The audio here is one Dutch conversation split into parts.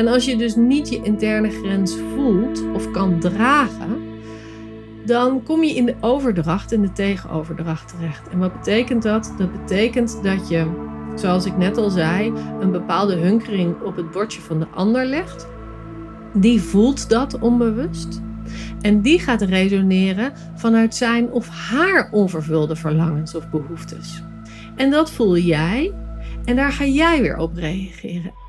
En als je dus niet je interne grens voelt of kan dragen, dan kom je in de overdracht en de tegenoverdracht terecht. En wat betekent dat? Dat betekent dat je, zoals ik net al zei, een bepaalde hunkering op het bordje van de ander legt. Die voelt dat onbewust. En die gaat resoneren vanuit zijn of haar onvervulde verlangens of behoeftes. En dat voel jij en daar ga jij weer op reageren.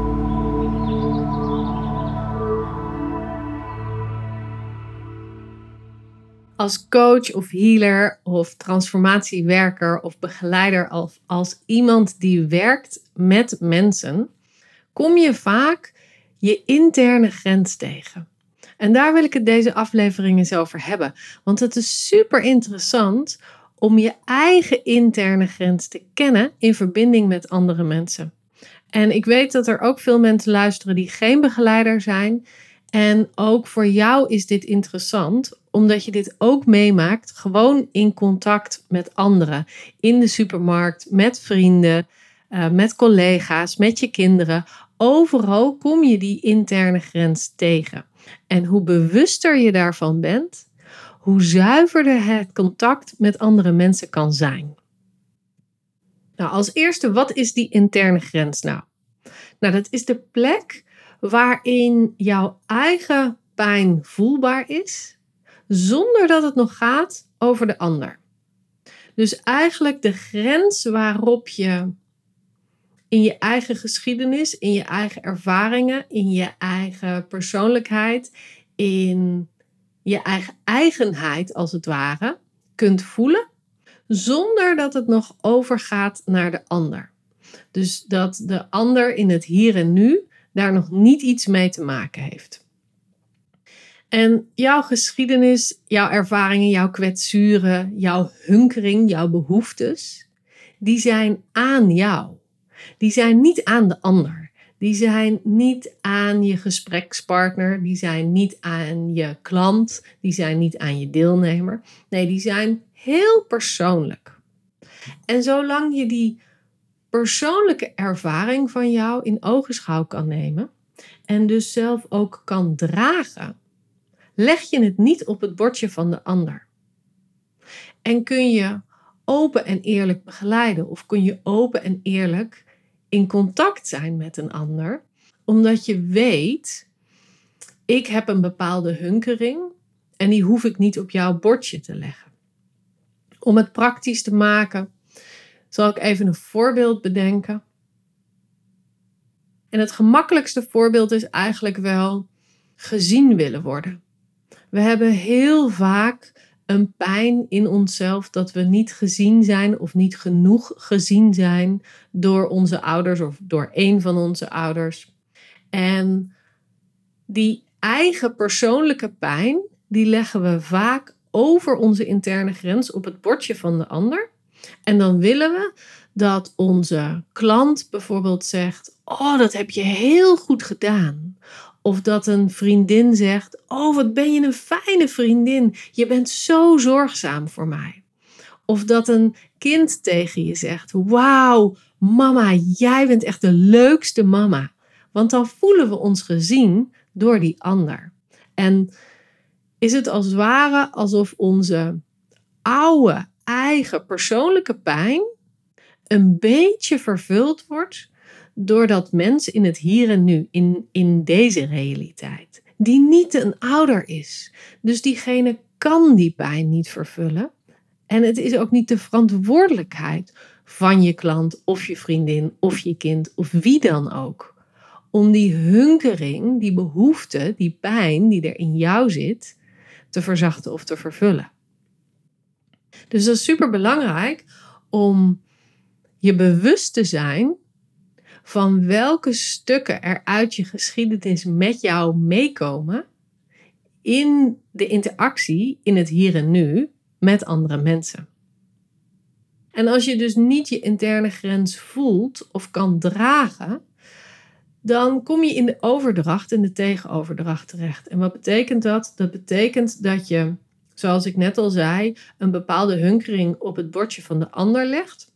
Als coach of healer of transformatiewerker of begeleider of als iemand die werkt met mensen, kom je vaak je interne grens tegen. En daar wil ik het deze aflevering eens over hebben. Want het is super interessant om je eigen interne grens te kennen in verbinding met andere mensen. En ik weet dat er ook veel mensen luisteren die geen begeleider zijn. En ook voor jou is dit interessant, omdat je dit ook meemaakt, gewoon in contact met anderen. In de supermarkt, met vrienden, uh, met collega's, met je kinderen. Overal kom je die interne grens tegen. En hoe bewuster je daarvan bent, hoe zuiverder het contact met andere mensen kan zijn. Nou, als eerste, wat is die interne grens nou? Nou, dat is de plek waarin jouw eigen pijn voelbaar is, zonder dat het nog gaat over de ander. Dus eigenlijk de grens waarop je in je eigen geschiedenis, in je eigen ervaringen, in je eigen persoonlijkheid, in je eigen eigenheid als het ware kunt voelen, zonder dat het nog overgaat naar de ander. Dus dat de ander in het hier en nu daar nog niet iets mee te maken heeft. En jouw geschiedenis, jouw ervaringen, jouw kwetsuren, jouw hunkering, jouw behoeftes, die zijn aan jou. Die zijn niet aan de ander. Die zijn niet aan je gesprekspartner, die zijn niet aan je klant, die zijn niet aan je deelnemer. Nee, die zijn heel persoonlijk. En zolang je die persoonlijke ervaring van jou in ogenschouw kan nemen en dus zelf ook kan dragen, leg je het niet op het bordje van de ander. En kun je open en eerlijk begeleiden of kun je open en eerlijk in contact zijn met een ander, omdat je weet, ik heb een bepaalde hunkering en die hoef ik niet op jouw bordje te leggen. Om het praktisch te maken, zal ik even een voorbeeld bedenken. En het gemakkelijkste voorbeeld is eigenlijk wel gezien willen worden. We hebben heel vaak een pijn in onszelf dat we niet gezien zijn of niet genoeg gezien zijn door onze ouders of door een van onze ouders. En die eigen persoonlijke pijn, die leggen we vaak over onze interne grens op het bordje van de ander. En dan willen we dat onze klant bijvoorbeeld zegt: Oh, dat heb je heel goed gedaan. Of dat een vriendin zegt: Oh, wat ben je een fijne vriendin. Je bent zo zorgzaam voor mij. Of dat een kind tegen je zegt: Wauw, mama, jij bent echt de leukste mama. Want dan voelen we ons gezien door die ander. En is het als ware alsof onze oude eigen persoonlijke pijn een beetje vervuld wordt door dat mens in het hier en nu, in, in deze realiteit, die niet een ouder is. Dus diegene kan die pijn niet vervullen. En het is ook niet de verantwoordelijkheid van je klant of je vriendin of je kind of wie dan ook. Om die hunkering, die behoefte, die pijn die er in jou zit, te verzachten of te vervullen. Dus dat is super belangrijk om je bewust te zijn van welke stukken er uit je geschiedenis met jou meekomen in de interactie in het hier en nu met andere mensen. En als je dus niet je interne grens voelt of kan dragen, dan kom je in de overdracht en de tegenoverdracht terecht. En wat betekent dat? Dat betekent dat je, zoals ik net al zei, een bepaalde hunkering op het bordje van de ander legt.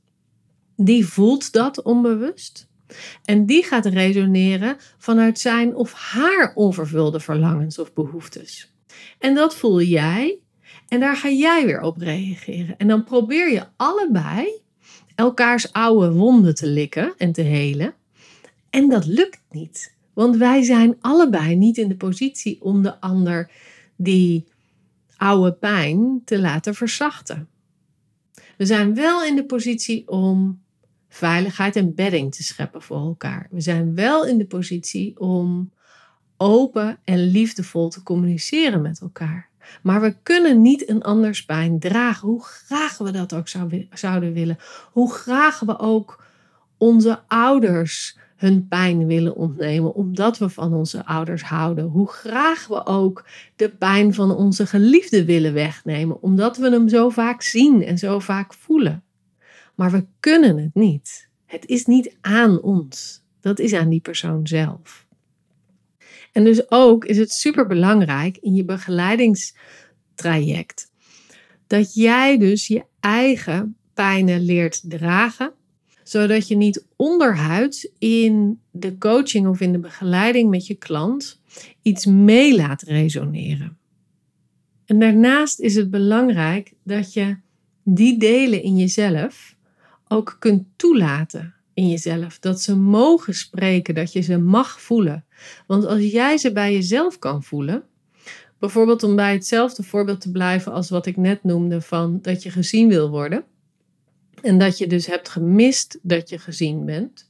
Die voelt dat onbewust. En die gaat resoneren vanuit zijn of haar onvervulde verlangens of behoeftes. En dat voel jij en daar ga jij weer op reageren. En dan probeer je allebei elkaars oude wonden te likken en te helen. En dat lukt niet. Want wij zijn allebei niet in de positie om de ander die oude pijn te laten verzachten. We zijn wel in de positie om veiligheid en bedding te scheppen voor elkaar. We zijn wel in de positie om open en liefdevol te communiceren met elkaar. Maar we kunnen niet een anders pijn dragen, hoe graag we dat ook zouden willen. Hoe graag we ook onze ouders hun pijn willen ontnemen, omdat we van onze ouders houden. Hoe graag we ook de pijn van onze geliefde willen wegnemen, omdat we hem zo vaak zien en zo vaak voelen. Maar we kunnen het niet. Het is niet aan ons. Dat is aan die persoon zelf. En dus ook is het super belangrijk in je begeleidingstraject dat jij dus je eigen pijnen leert dragen, zodat je niet onderhuids in de coaching of in de begeleiding met je klant iets mee laat resoneren. En daarnaast is het belangrijk dat je die delen in jezelf ook kunt toelaten in jezelf. Dat ze mogen spreken, dat je ze mag voelen. Want als jij ze bij jezelf kan voelen, bijvoorbeeld om bij hetzelfde voorbeeld te blijven als wat ik net noemde van dat je gezien wil worden. En dat je dus hebt gemist dat je gezien bent.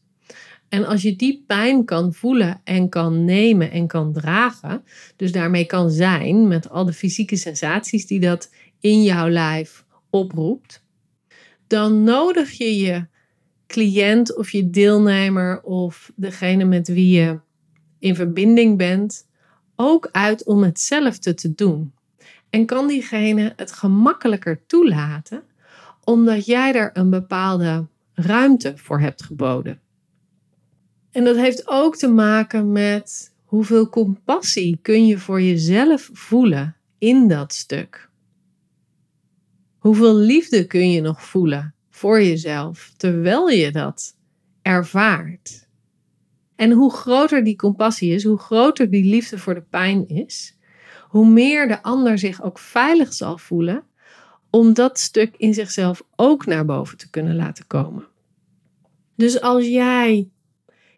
En als je die pijn kan voelen en kan nemen en kan dragen, dus daarmee kan zijn met al de fysieke sensaties die dat in jouw lijf oproept, dan nodig je je cliënt of je deelnemer of degene met wie je in verbinding bent ook uit om hetzelfde te doen. En kan diegene het gemakkelijker toelaten omdat jij er een bepaalde ruimte voor hebt geboden. En dat heeft ook te maken met hoeveel compassie kun je voor jezelf voelen in dat stuk. Hoeveel liefde kun je nog voelen voor jezelf terwijl je dat ervaart. En hoe groter die compassie is, hoe groter die liefde voor de pijn is, hoe meer de ander zich ook veilig zal voelen om dat stuk in zichzelf ook naar boven te kunnen laten komen. Dus als jij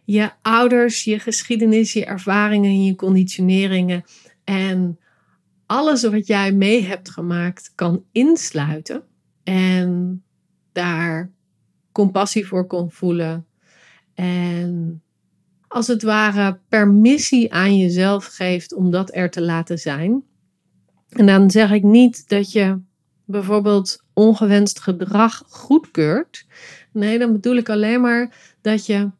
je ouders, je geschiedenis, je ervaringen, je conditioneringen en alles wat jij mee hebt gemaakt kan insluiten en daar compassie voor kon voelen. En als het ware permissie aan jezelf geeft om dat er te laten zijn. En dan zeg ik niet dat je bijvoorbeeld ongewenst gedrag goedkeurt. Nee, dan bedoel ik alleen maar dat je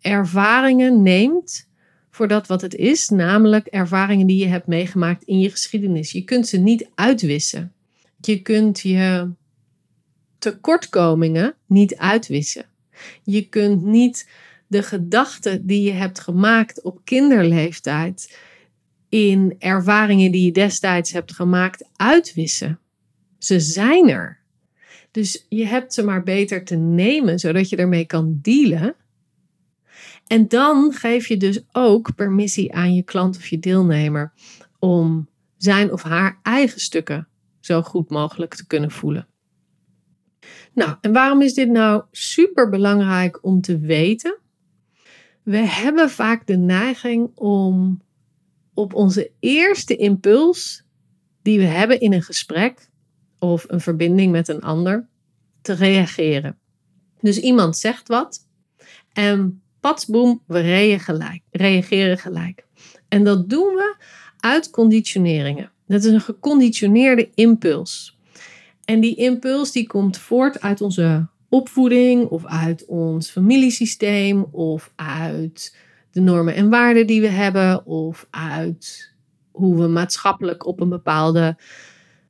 ervaringen neemt voor dat wat het is, namelijk ervaringen die je hebt meegemaakt in je geschiedenis. Je kunt ze niet uitwissen. Je kunt je tekortkomingen niet uitwissen. Je kunt niet de gedachten die je hebt gemaakt op kinderleeftijd in ervaringen die je destijds hebt gemaakt uitwissen. Ze zijn er. Dus je hebt ze maar beter te nemen, zodat je ermee kan dealen. En dan geef je dus ook permissie aan je klant of je deelnemer om zijn of haar eigen stukken zo goed mogelijk te kunnen voelen. Nou, en waarom is dit nou super belangrijk om te weten? We hebben vaak de neiging om op onze eerste impuls die we hebben in een gesprek of een verbinding met een ander te reageren. Dus iemand zegt wat en patsboom, we reageren gelijk. En dat doen we uit conditioneringen. Dat is een geconditioneerde impuls. En die impuls die komt voort uit onze opvoeding of uit ons familiesysteem of uit de normen en waarden die we hebben of uit hoe we maatschappelijk op een bepaalde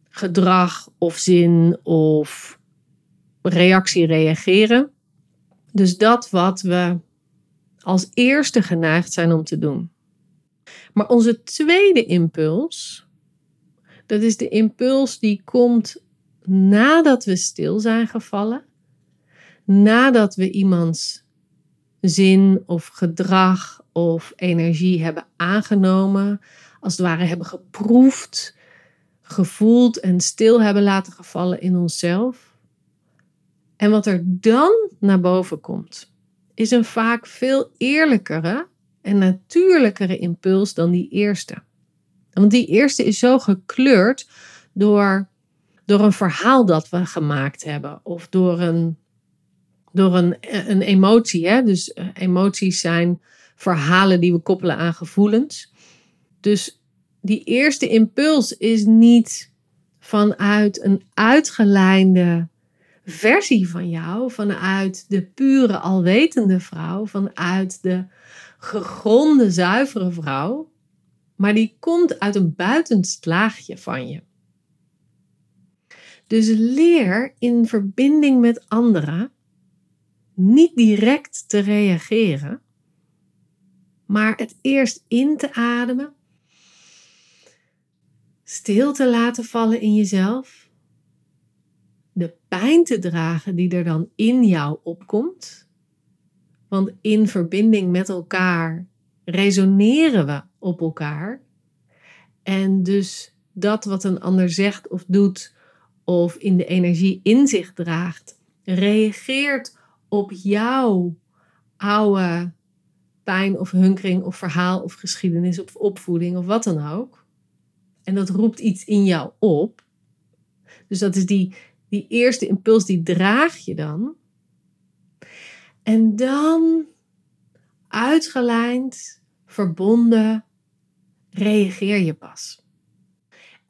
gedrag of zin of reactie reageren. Dus dat wat we als eerste geneigd zijn om te doen. Maar onze tweede impuls, dat is de impuls die komt nadat we stil zijn gevallen, nadat we iemands zin of gedrag of energie hebben aangenomen, als het ware hebben geproefd, gevoeld en stil hebben laten gevallen in onszelf. En wat er dan naar boven komt, is een vaak veel eerlijkere en natuurlijkere impuls dan die eerste. Want die eerste is zo gekleurd door, door een verhaal dat we gemaakt hebben of door een, door een, een emotie. Hè? Dus eh, emoties zijn verhalen die we koppelen aan gevoelens. Dus die eerste impuls is niet vanuit een uitgelijnde versie van jou, vanuit de pure alwetende vrouw, vanuit de gegronde zuivere vrouw, maar die komt uit een buitenst laagje van je. Dus leer in verbinding met anderen niet direct te reageren, maar het eerst in te ademen, stil te laten vallen in jezelf, de pijn te dragen die er dan in jou opkomt. Want in verbinding met elkaar resoneren we op elkaar. En dus dat wat een ander zegt of doet, of in de energie in zich draagt, reageert op jouw oude pijn of hunkering of verhaal of geschiedenis of opvoeding of wat dan ook. En dat roept iets in jou op. Dus dat is die, die eerste impuls, die draag je dan. En dan uitgelijnd, verbonden, reageer je pas.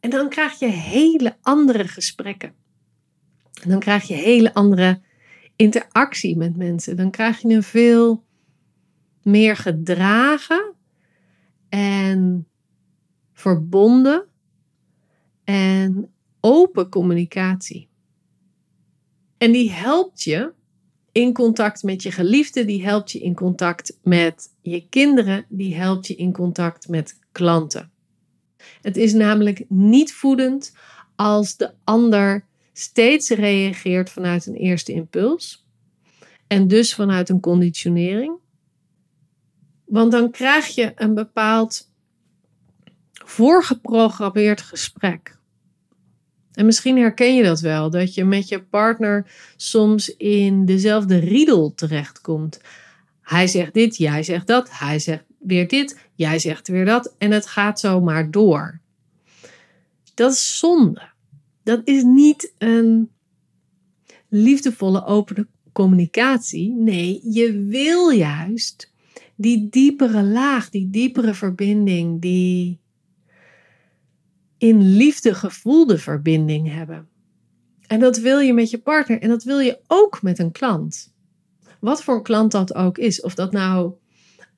En dan krijg je hele andere gesprekken. En dan krijg je hele andere interactie met mensen. Dan krijg je een veel meer gedragen en verbonden en open communicatie. En die helpt je in contact met je geliefde, die helpt je in contact met je kinderen, die helpt je in contact met klanten. Het is namelijk niet voedend als de ander steeds reageert vanuit een eerste impuls en dus vanuit een conditionering. Want dan krijg je een bepaald voorgeprogrammeerd gesprek. En misschien herken je dat wel, dat je met je partner soms in dezelfde riedel terechtkomt. Hij zegt dit, jij zegt dat, hij zegt weer dit, jij zegt weer dat en het gaat zo maar door. Dat is zonde. Dat is niet een liefdevolle, opene communicatie. Nee, je wil juist die diepere laag, die diepere verbinding, die in liefde gevoelde verbinding hebben. En dat wil je met je partner en dat wil je ook met een klant. Wat voor een klant dat ook is. Of dat nou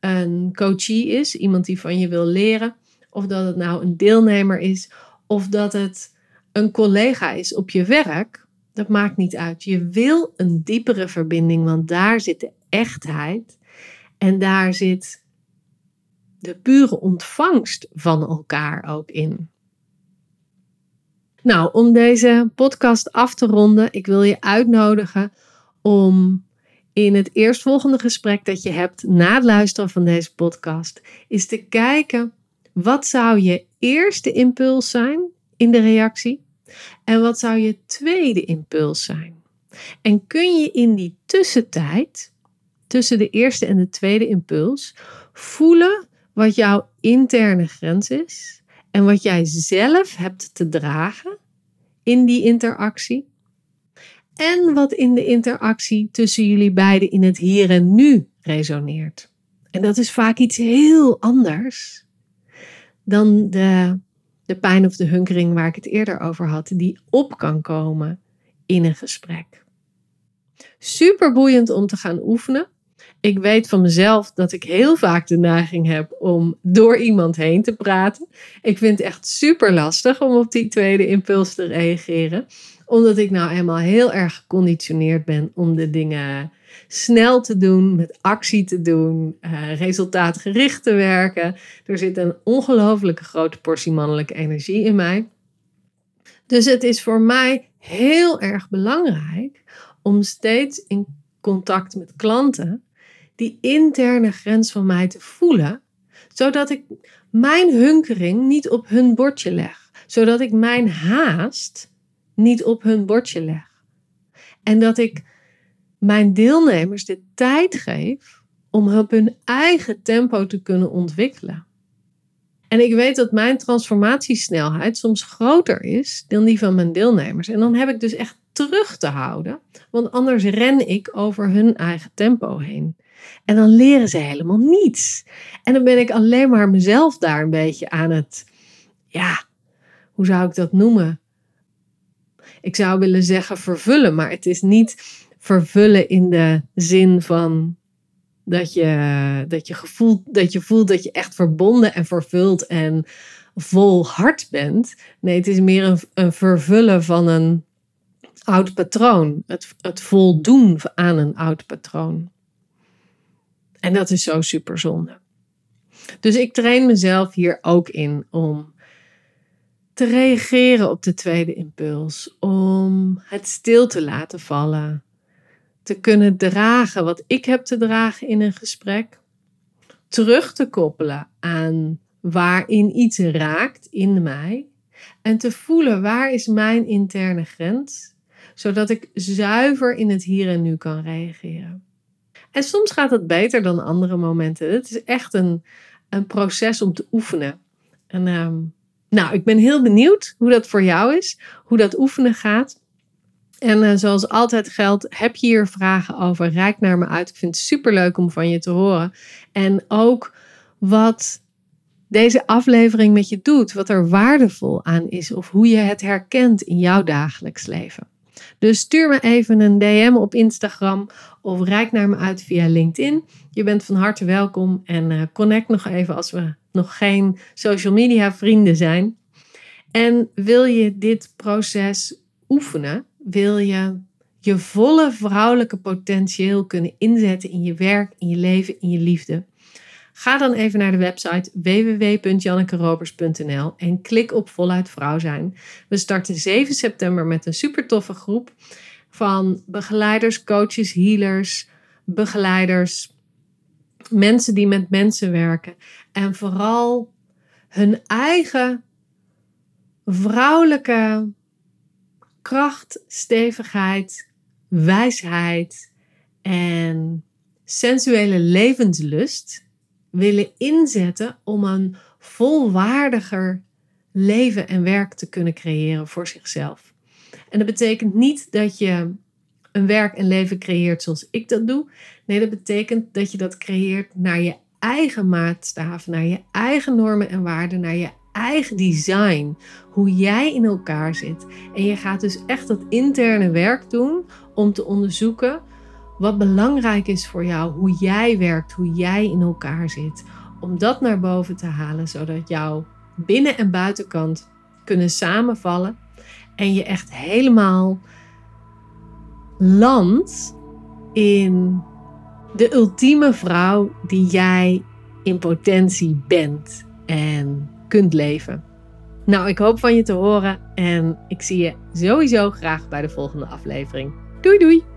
een coachie is, iemand die van je wil leren. Of dat het nou een deelnemer is. Of dat het een collega is op je werk. Dat maakt niet uit. Je wil een diepere verbinding, want daar zit de echtheid. En daar zit de pure ontvangst van elkaar ook in. Nou, om deze podcast af te ronden, ik wil je uitnodigen om in het eerstvolgende gesprek dat je hebt na het luisteren van deze podcast, is te kijken wat zou je eerste impuls zijn in de reactie en wat zou je tweede impuls zijn. En kun je in die tussentijd, tussen de eerste en de tweede impuls, voelen wat jouw interne grens is en wat jij zelf hebt te dragen in die interactie. En wat in de interactie tussen jullie beiden in het hier en nu resoneert. En dat is vaak iets heel anders dan de, de pijn of de hunkering waar ik het eerder over had, die op kan komen in een gesprek. Super boeiend om te gaan oefenen. Ik weet van mezelf dat ik heel vaak de neiging heb om door iemand heen te praten. Ik vind het echt super lastig om op die tweede impuls te reageren. Omdat ik nou eenmaal heel erg geconditioneerd ben om de dingen snel te doen, met actie te doen, uh, resultaatgericht te werken. Er zit een ongelooflijke grote portie mannelijke energie in mij. Dus het is voor mij heel erg belangrijk om steeds in contact met klanten die interne grens van mij te voelen, zodat ik mijn hunkering niet op hun bordje leg, zodat ik mijn haast niet op hun bordje leg. En dat ik mijn deelnemers de tijd geef om op hun eigen tempo te kunnen ontwikkelen. En ik weet dat mijn transformatiesnelheid soms groter is dan die van mijn deelnemers. En dan heb ik dus echt terug te houden, want anders ren ik over hun eigen tempo heen. En dan leren ze helemaal niets. En dan ben ik alleen maar mezelf daar een beetje aan het, ja, hoe zou ik dat noemen? Ik zou willen zeggen vervullen, maar het is niet vervullen in de zin van dat je, dat je, gevoelt, dat je voelt dat je echt verbonden en vervuld en vol hart bent. Nee, het is meer een, een vervullen van een oud patroon. Het, het voldoen aan een oud patroon. En dat is zo super zonde. Dus ik train mezelf hier ook in om te reageren op de tweede impuls, om het stil te laten vallen, te kunnen dragen wat ik heb te dragen in een gesprek, terug te koppelen aan waarin iets raakt in mij en te voelen waar is mijn interne grens, zodat ik zuiver in het hier en nu kan reageren. En soms gaat het beter dan andere momenten. Het is echt een, een proces om te oefenen. En ehm, nou, ik ben heel benieuwd hoe dat voor jou is, hoe dat oefenen gaat. En uh, zoals altijd geldt, heb je hier vragen over, reik naar me uit. Ik vind het super leuk om van je te horen. En ook wat deze aflevering met je doet, wat er waardevol aan is of hoe je het herkent in jouw dagelijks leven. Dus stuur me even een DM op Instagram of reik naar me uit via LinkedIn. Je bent van harte welkom en uh, connect nog even als we nog geen social media vrienden zijn. En wil je dit proces oefenen? Wil je je volle vrouwelijke potentieel kunnen inzetten in je werk, in je leven, in je liefde? Ga dan even naar de website www.jannekerobers.nl en klik op Voluit Vrouw zijn. We starten 7 september met een super toffe groep van begeleiders, coaches, healers, begeleiders, mensen die met mensen werken en vooral hun eigen vrouwelijke kracht, stevigheid, wijsheid en sensuele levenslust willen inzetten om een volwaardiger leven en werk te kunnen creëren voor zichzelf. En dat betekent niet dat je een werk en leven creëert zoals ik dat doe. Nee, dat betekent dat je dat creëert naar je eigen maatstaven, naar je eigen normen en waarden, naar je eigen design, hoe jij in elkaar zit. En je gaat dus echt dat interne werk doen om te onderzoeken wat belangrijk is voor jou, hoe jij werkt, hoe jij in elkaar zit. Om dat naar boven te halen, zodat jouw binnen- en buitenkant kunnen samenvallen en je echt helemaal landt in de ultieme vrouw die jij in potentie bent en kunt leven. Nou, ik hoop van je te horen en ik zie je sowieso graag bij de volgende aflevering. Doei doei!